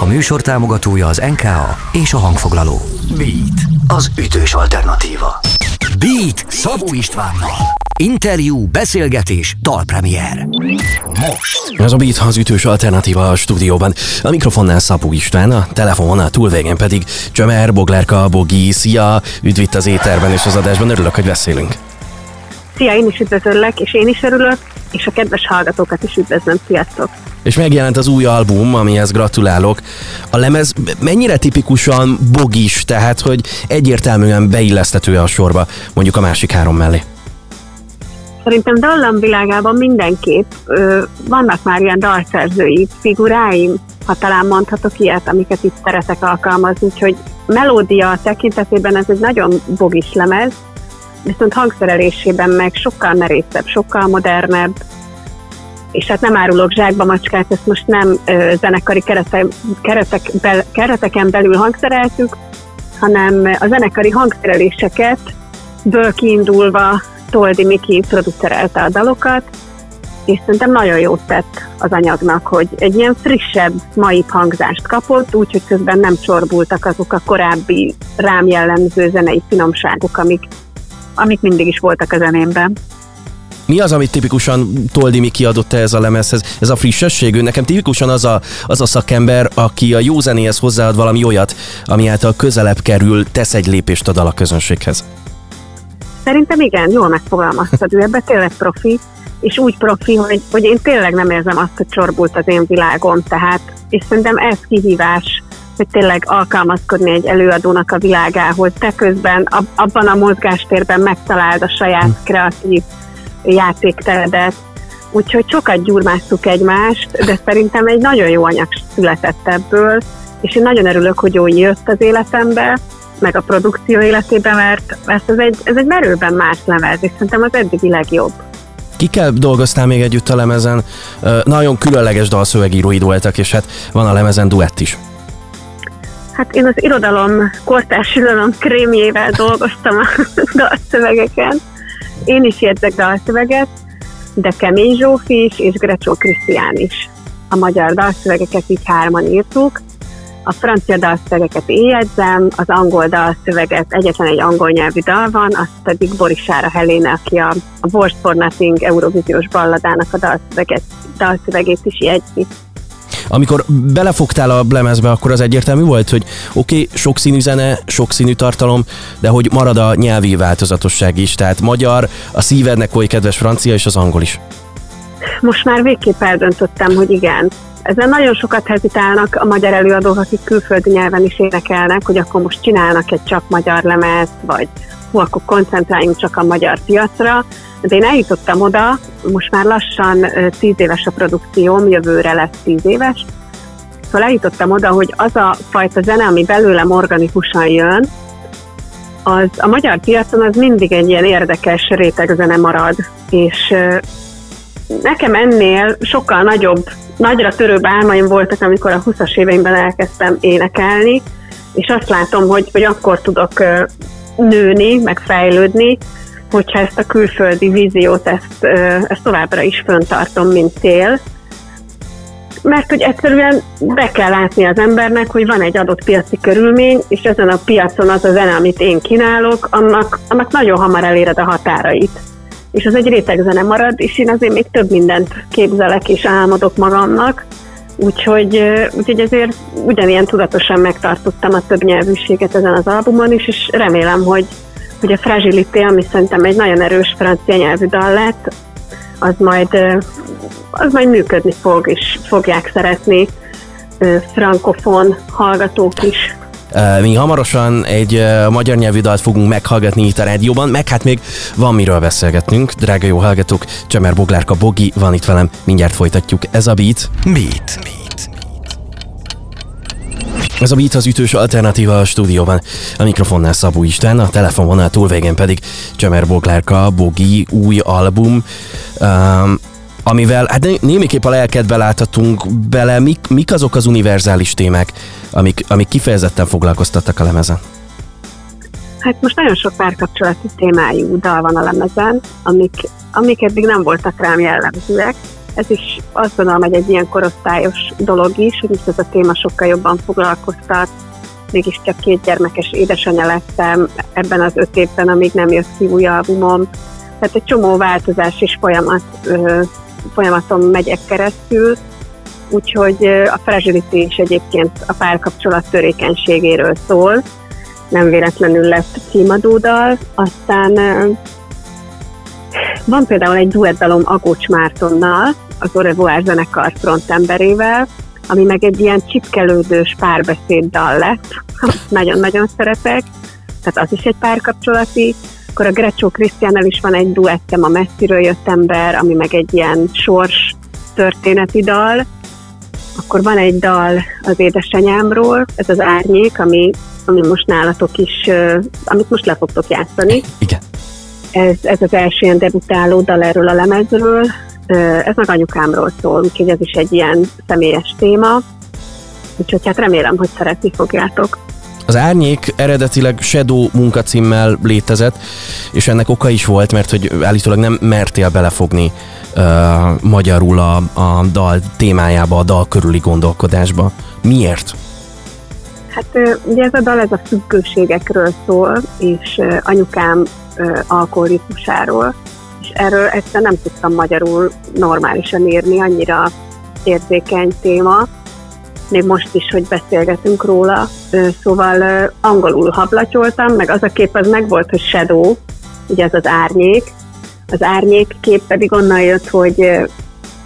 A műsor támogatója az NKA és a hangfoglaló. Beat, az ütős alternatíva. Beat Szabó Istvánnal. Interjú, beszélgetés, dalpremier. Most. Ez a Beat az ütős alternatíva a stúdióban. A mikrofonnál Szabó István, a telefonon a túlvégén pedig Csömer, Boglárka, Bogi, szia! Üdv itt az éterben és az adásban, örülök, hogy beszélünk. Szia, én is üdvözöllek, és én is örülök, és a kedves hallgatókat is üdvözlöm. Sziasztok! És megjelent az új album, amihez gratulálok. A lemez mennyire tipikusan bogis, tehát hogy egyértelműen beillesztető a sorba, mondjuk a másik három mellé? Szerintem dallam világában mindenképp ö, vannak már ilyen dalszerzői figuráim, ha talán mondhatok ilyet, amiket itt szeretek alkalmazni, úgyhogy melódia tekintetében ez egy nagyon bogis lemez, viszont hangszerelésében meg sokkal merészebb, sokkal modernebb, és hát nem árulok zsákba macskát, ezt most nem ö, zenekari kerete, keretek, be, kereteken belül hangszereltük, hanem a zenekari hangszereléseket ből kiindulva Toldi Miki producerelte a dalokat, és szerintem nagyon jót tett az anyagnak, hogy egy ilyen frissebb, mai hangzást kapott, úgyhogy közben nem csorbultak azok a korábbi rám jellemző zenei finomságok, amik, amik mindig is voltak a zenémben. Mi az, amit tipikusan Toldi Miki adott ez a lemezhez? Ez a frissesség? Ő nekem tipikusan az a, az a szakember, aki a jó zenéhez hozzáad valami olyat, ami által közelebb kerül, tesz egy lépést a dal a közönséghez. Szerintem igen, jól megfogalmaztad, ő ebbe tényleg profi, és úgy profi, hogy, hogy én tényleg nem érzem azt, hogy csorbult az én világom, tehát, és szerintem ez kihívás, hogy tényleg alkalmazkodni egy előadónak a világához, te közben ab, abban a mozgástérben megtaláld a saját hm. kreatív játékteredet, úgyhogy sokat gyurmáztuk egymást, de szerintem egy nagyon jó anyag született ebből, és én nagyon örülök, hogy jó jött az életembe, meg a produkció életében, mert ez egy, ez egy merőben más lemez, és szerintem az eddigi legjobb. Kikkel dolgoztál még együtt a lemezen? Nagyon különleges dalszövegíróid voltak, és hát van a lemezen duett is. Hát én az irodalom, kortárs irodalom krémjével dolgoztam a dalszövegeken. Én is jegyzek dalszöveget, de Kemény Zsófi is, és Grecsó Krisztián is. A magyar dalszövegeket így hárman írtuk, a francia dalszövegeket én jegyzem, az angol dalszöveget, egyetlen egy angol nyelvű dal van, azt pedig Borisára Helena, aki a, a Wars for Nothing Eurovíziós balladának a dalszöveget, dalszövegét is jegyzi. Amikor belefogtál a lemezbe, akkor az egyértelmű volt, hogy oké, okay, sokszínű zene, sokszínű tartalom, de hogy marad a nyelvi változatosság is, tehát magyar, a szívednek oly kedves francia és az angol is. Most már végképp eldöntöttem, hogy igen, ezen nagyon sokat hezitálnak a magyar előadók, akik külföldi nyelven is énekelnek, hogy akkor most csinálnak egy csak magyar lemez, vagy hú, akkor koncentráljunk csak a magyar piacra. De én eljutottam oda, most már lassan tíz éves a produkcióm, jövőre lesz tíz éves, Szóval eljutottam oda, hogy az a fajta zene, ami belőlem organikusan jön, az a magyar piacon az mindig egy ilyen érdekes rétegzene marad, és nekem ennél sokkal nagyobb nagyra törőbb álmaim voltak, amikor a 20-as éveimben elkezdtem énekelni, és azt látom, hogy, hogy akkor tudok nőni, meg fejlődni, hogyha ezt a külföldi víziót, ezt, ezt továbbra is föntartom, mint cél. Mert hogy egyszerűen be kell látni az embernek, hogy van egy adott piaci körülmény, és ezen a piacon az a zene, amit én kínálok, annak, annak nagyon hamar eléred a határait és az egy rétegzene marad, és én azért még több mindent képzelek és álmodok magamnak, úgyhogy, úgyhogy ezért ugyanilyen tudatosan megtartottam a több nyelvűséget ezen az albumon is, és remélem, hogy, hogy a Fragilité, ami szerintem egy nagyon erős francia nyelvű dal lett, az majd, az majd működni fog, és fogják szeretni frankofon hallgatók is. Mi hamarosan egy magyar nyelvű dalt fogunk meghallgatni itt a rádióban, meg hát még van miről beszélgetnünk. Drága jó hallgatók, Csemer Boglárka Bogi van itt velem, mindjárt folytatjuk. Ez a Beat. Beat. Beat. Ez a Beat az ütős alternatíva a stúdióban. A mikrofonnál Szabó Isten, a telefonvonal túlvégén pedig Csemer Boglárka, Bogi, új album. Um, amivel hát némiképp a lelkedbe láthatunk bele, mik, mik azok az univerzális témák, amik, amik kifejezetten foglalkoztattak a lemezen? Hát most nagyon sok párkapcsolati témájú dal van a lemezen, amik, amik eddig nem voltak rám jellemzőek. ez is azt gondolom, hogy egy ilyen korosztályos dolog is, hogy ez a téma sokkal jobban foglalkoztat. Mégiscsak két gyermekes édesanyja lettem ebben az öt évben, amíg nem jött ki új albumom. Tehát egy csomó változás és folyamat, folyamaton megyek keresztül, úgyhogy a fragility is egyébként a párkapcsolat törékenységéről szól, nem véletlenül lett címadódal, aztán van például egy duettdalom Agócs Mártonnal, az Orevoir zenekar frontemberével, ami meg egy ilyen csipkelődős párbeszéddal lett, nagyon-nagyon szeretek, tehát az is egy párkapcsolati. Akkor a Grecsó Krisztiánnal is van egy duettem, a Messziről jött ember, ami meg egy ilyen sors történeti dal. Akkor van egy dal az édesanyámról, ez az Árnyék, ami, ami most nálatok is, amit most le fogtok játszani. Igen. Ez, ez az első ilyen debutáló dal erről a lemezről, ez meg anyukámról szól, úgyhogy ez is egy ilyen személyes téma, úgyhogy hát remélem, hogy szeretni fogjátok. Az Árnyék eredetileg Shadow munkacímmel létezett, és ennek oka is volt, mert hogy állítólag nem mertél belefogni uh, magyarul a, a dal témájába, a dal körüli gondolkodásba. Miért? Hát ugye ez a dal ez a függőségekről szól, és anyukám alkoholizmusáról, és erről egyszer nem tudtam magyarul normálisan írni, annyira érzékeny téma, még most is, hogy beszélgetünk róla, szóval angolul hablatyoltam, meg az a kép az meg volt, hogy shadow, ugye ez az árnyék, az árnyék kép pedig onnan jött, hogy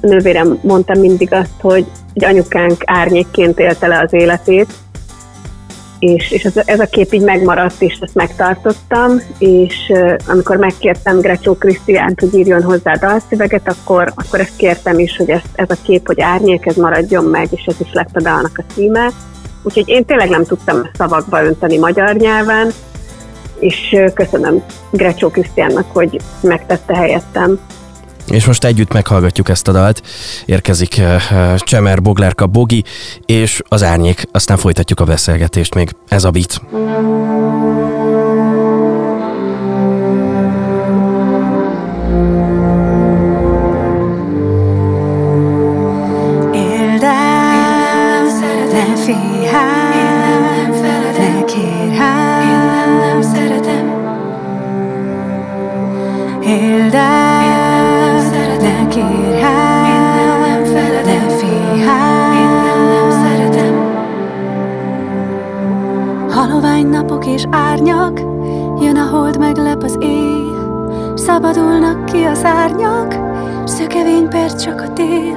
nővérem mondta mindig azt, hogy egy anyukánk árnyékként élte le az életét, és, és ez, ez a kép így megmaradt, és ezt megtartottam, és uh, amikor megkértem Grecsó Krisztiánt, hogy írjon hozzá dalszöveget, akkor, akkor ezt kértem is, hogy ez, ez a kép, hogy árnyék, ez maradjon meg, és ez is lett a dalnak a címe. Úgyhogy én tényleg nem tudtam szavakba önteni magyar nyelven, és köszönöm Grecsó Krisztiánnak, hogy megtette helyettem. És most együtt meghallgatjuk ezt a dalt. Érkezik uh, Csemer Boglárka Bogi, és az árnyék, aztán folytatjuk a beszélgetést még. Ez a beat. És árnyak, jön a hold, meglep az éj, szabadulnak ki az árnyak, szökevény perc csak a tél.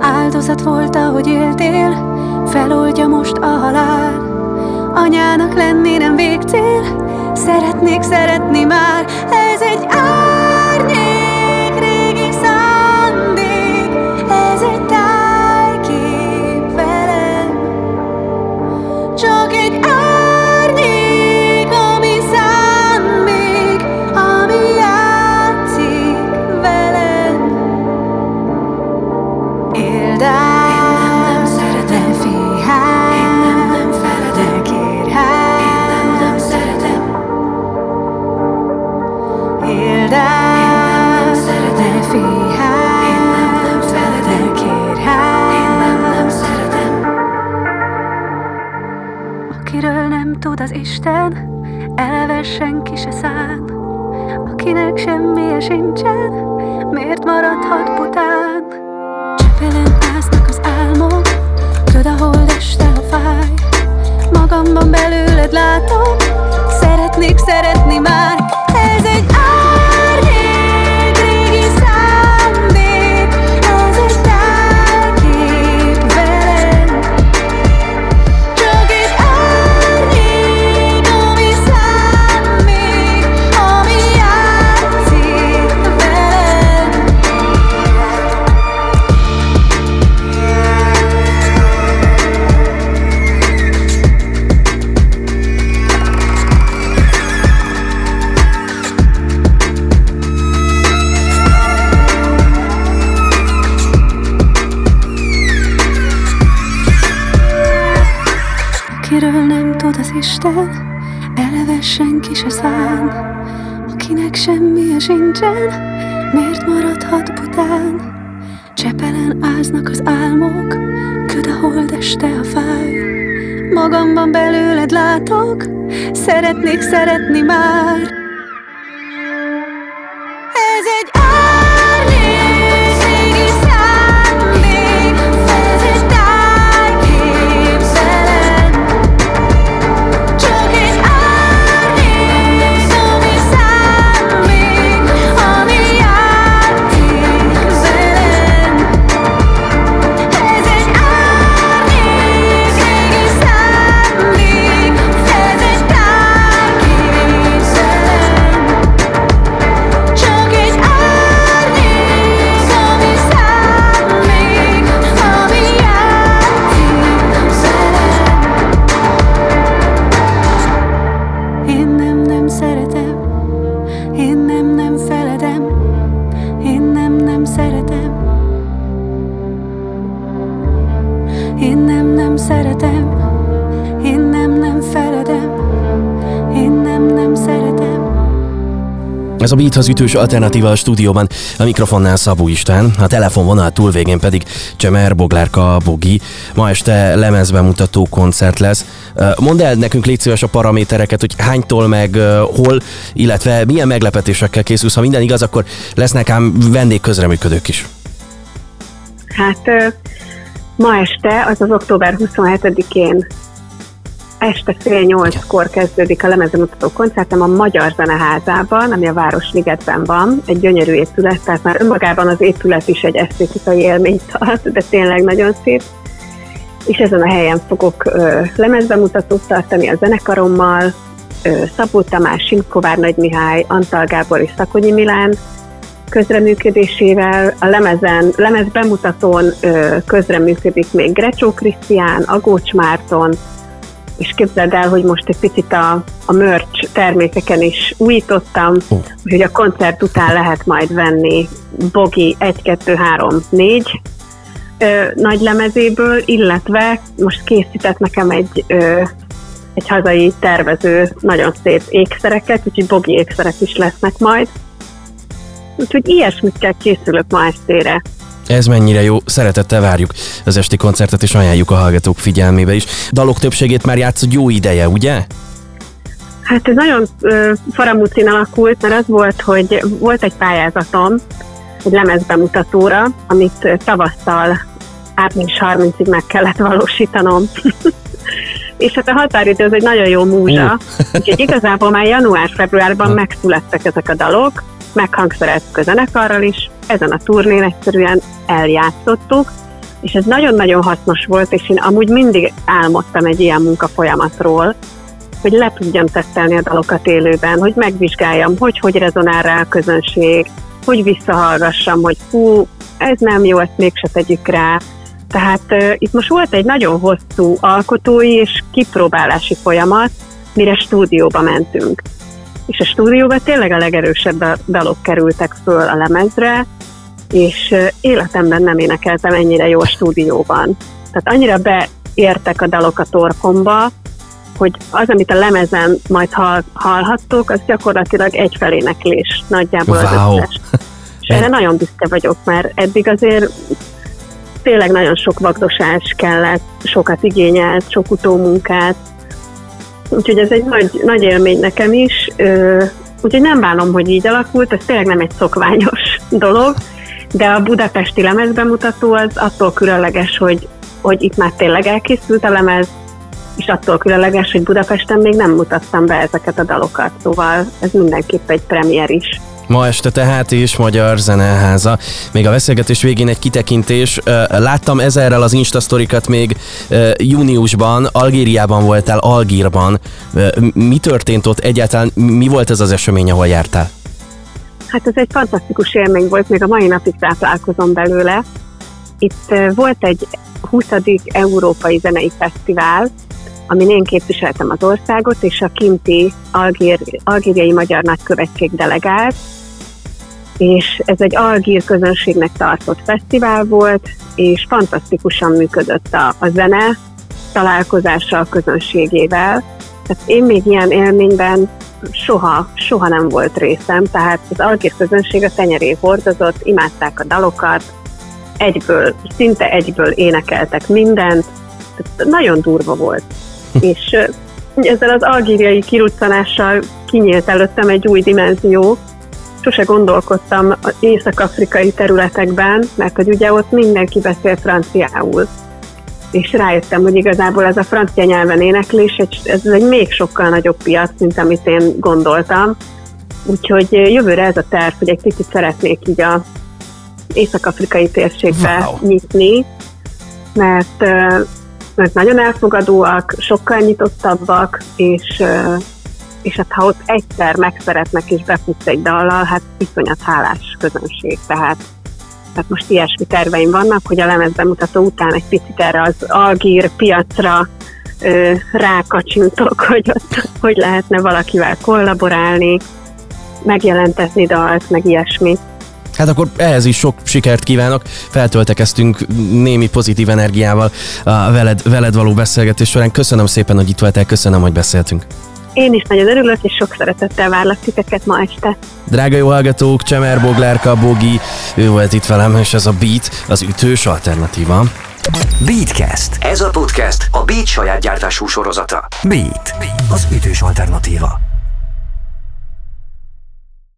Áldozat volt, ahogy éltél, feloldja most a halál. Anyának lenni nem végcél, szeretnék szeretni már, ez egy árnyék, Isten, eleve senki se szán. Akinek semmije sincsen, miért maradhat bután? Csepelen ásznak az álmok, köd a hold este a fáj. Magamban belőled látom, szeretnék szeretni már, Akiről nem tud az Isten, eleve senki se szán. Akinek semmije sincsen, miért maradhat bután? Csepelen áznak az álmok, köd a hold este a fáj. Magamban belőled látok, szeretnék szeretni már. Ez a Beat az ütős alternatíva a stúdióban, a mikrofonnál Szabó István, a telefonvonal túlvégén pedig Csemer Boglárka Bogi. Ma este lemezbemutató koncert lesz. Mondd el nekünk légy a paramétereket, hogy hánytól meg hol, illetve milyen meglepetésekkel készülsz. Ha minden igaz, akkor lesznek ám vendég közreműködők is. Hát ma este, az az október 27-én este fél nyolckor kezdődik a lemezemutató koncertem a Magyar Zeneházában, ami a Városligetben van, egy gyönyörű épület, tehát már önmagában az épület is egy esztétikai élményt tart, de tényleg nagyon szép. És ezen a helyen fogok ö, lemezbemutatót tartani a zenekarommal, ö, Szabó Tamás, Simkovár Nagy Mihály, Antal Gábor és Szakonyi Milán közreműködésével. A lemezen, lemez bemutatón ö, közreműködik még Grecsó Krisztián, Agócs Márton, és képzeld el, hogy most egy picit a, a merch termékeken is újítottam, oh. úgyhogy a koncert után lehet majd venni Bogi 1, 2, 3, 4 ö, nagy lemezéből, illetve most készített nekem egy ö, egy hazai tervező nagyon szép ékszereket, úgyhogy bogi ékszerek is lesznek majd. Úgyhogy ilyesmikkel készülök ma estére. Ez mennyire jó, szeretettel várjuk az esti koncertet, és ajánljuk a hallgatók figyelmébe is. Dalok többségét már játszod jó ideje, ugye? Hát ez nagyon faramúcin alakult, mert az volt, hogy volt egy pályázatom, egy lemezbemutatóra, amit tavasszal április 30-ig meg kellett valósítanom. és hát a határidő az egy nagyon jó múzsa, úgyhogy igazából már január-februárban megszülettek ezek a dalok, meghangszerelt a zenekarral is, ezen a turnén egyszerűen eljátszottuk, és ez nagyon-nagyon hasznos volt, és én amúgy mindig álmodtam egy ilyen munkafolyamatról, hogy le tudjam tesztelni a dalokat élőben, hogy megvizsgáljam, hogy hogy rezonál rá a közönség, hogy visszahallgassam, hogy hú, ez nem jó, ezt mégse tegyük rá. Tehát uh, itt most volt egy nagyon hosszú alkotói és kipróbálási folyamat, mire stúdióba mentünk és a stúdióban tényleg a legerősebb dalok kerültek föl a lemezre, és életemben nem énekeltem ennyire jó a stúdióban. Tehát annyira beértek a dalok a torkomba, hogy az, amit a lemezen majd hall, hallhattok, az gyakorlatilag egy feléneklés nagyjából wow. az összes. És erre nagyon büszke vagyok, mert eddig azért tényleg nagyon sok vagdosás kellett, sokat igényelt, sok utómunkát, Úgyhogy ez egy nagy, nagy élmény nekem is. Úgyhogy nem bánom, hogy így alakult, ez tényleg nem egy szokványos dolog, de a budapesti lemezbemutató az attól különleges, hogy, hogy itt már tényleg elkészült a lemez, és attól különleges, hogy Budapesten még nem mutattam be ezeket a dalokat, szóval ez mindenképp egy premier is. Ma este tehát is Magyar Zeneháza. Még a beszélgetés végén egy kitekintés. Láttam ezerrel az instasztorikat még júniusban, Algériában voltál, Algírban. Mi történt ott egyáltalán? Mi volt ez az esemény, ahol jártál? Hát ez egy fantasztikus élmény volt, még a mai napig táplálkozom belőle. Itt volt egy 20. Európai Zenei Fesztivál, amin én képviseltem az országot, és a kinti algér, algériai magyar nagykövetség delegált, és ez egy algír közönségnek tartott fesztivál volt, és fantasztikusan működött a, a zene találkozása a közönségével. Tehát én még ilyen élményben soha, soha nem volt részem, tehát az algír közönség a tenyeré hordozott, imádták a dalokat, egyből, szinte egyből énekeltek mindent, nagyon durva volt. és ezzel az algériai kiruccanással kinyílt előttem egy új dimenzió, sose gondolkodtam az észak-afrikai területekben, mert hogy ugye ott mindenki beszél franciául. És rájöttem, hogy igazából ez a francia nyelven éneklés, ez egy még sokkal nagyobb piac, mint amit én gondoltam. Úgyhogy jövőre ez a terv, hogy egy kicsit szeretnék így a észak-afrikai térségbe wow. nyitni, mert, mert nagyon elfogadóak, sokkal nyitottabbak, és és hát ha ott egyszer megszeretnek és befutsz egy dallal, hát iszonyat hálás közönség, tehát tehát most ilyesmi terveim vannak, hogy a lemezbemutató után egy picit erre az algír piacra ö, rákacsintok, hogy ott hogy lehetne valakivel kollaborálni, megjelentetni dalt, meg ilyesmi. Hát akkor ehhez is sok sikert kívánok. Feltöltekeztünk némi pozitív energiával a veled, veled való beszélgetés során. Köszönöm szépen, hogy itt voltál, köszönöm, hogy beszéltünk. Én is nagyon örülök, és sok szeretettel várlak titeket ma este. Drága jó hallgatók, Csemer Boglárka, Bogi, ő volt itt velem, és ez a Beat, az ütős alternatíva. Beatcast. Ez a podcast a Beat saját gyártású sorozata. Beat, az ütős alternatíva.